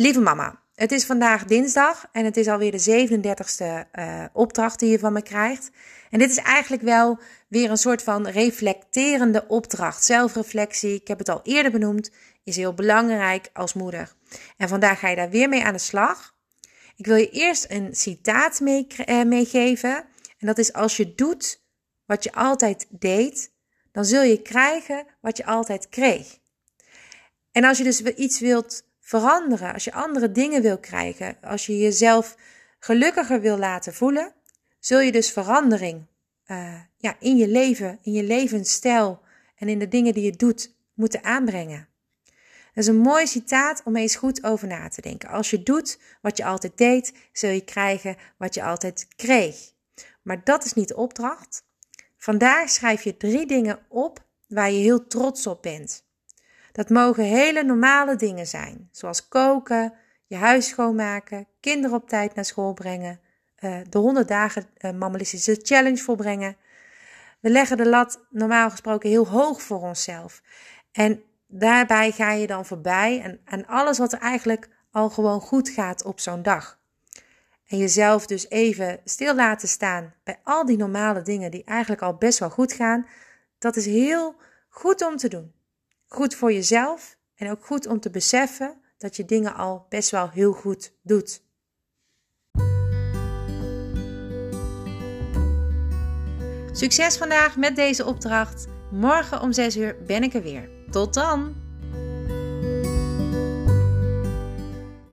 Lieve mama, het is vandaag dinsdag en het is alweer de 37ste uh, opdracht die je van me krijgt. En dit is eigenlijk wel weer een soort van reflecterende opdracht. Zelfreflectie, ik heb het al eerder benoemd, is heel belangrijk als moeder. En vandaag ga je daar weer mee aan de slag. Ik wil je eerst een citaat eh, meegeven. En dat is: Als je doet wat je altijd deed, dan zul je krijgen wat je altijd kreeg. En als je dus iets wilt veranderen, als je andere dingen wil krijgen, als je jezelf gelukkiger wil laten voelen, zul je dus verandering uh, ja, in je leven, in je levensstijl en in de dingen die je doet moeten aanbrengen. Dat is een mooi citaat om eens goed over na te denken. Als je doet wat je altijd deed, zul je krijgen wat je altijd kreeg. Maar dat is niet de opdracht. Vandaag schrijf je drie dingen op waar je heel trots op bent. Dat mogen hele normale dingen zijn, zoals koken, je huis schoonmaken, kinderen op tijd naar school brengen, uh, de 100 dagen uh, mammalistische challenge volbrengen. We leggen de lat normaal gesproken heel hoog voor onszelf. En daarbij ga je dan voorbij aan, aan alles wat er eigenlijk al gewoon goed gaat op zo'n dag. En jezelf dus even stil laten staan bij al die normale dingen die eigenlijk al best wel goed gaan. Dat is heel goed om te doen. Goed voor jezelf en ook goed om te beseffen dat je dingen al best wel heel goed doet. Succes vandaag met deze opdracht. Morgen om 6 uur ben ik er weer. Tot dan!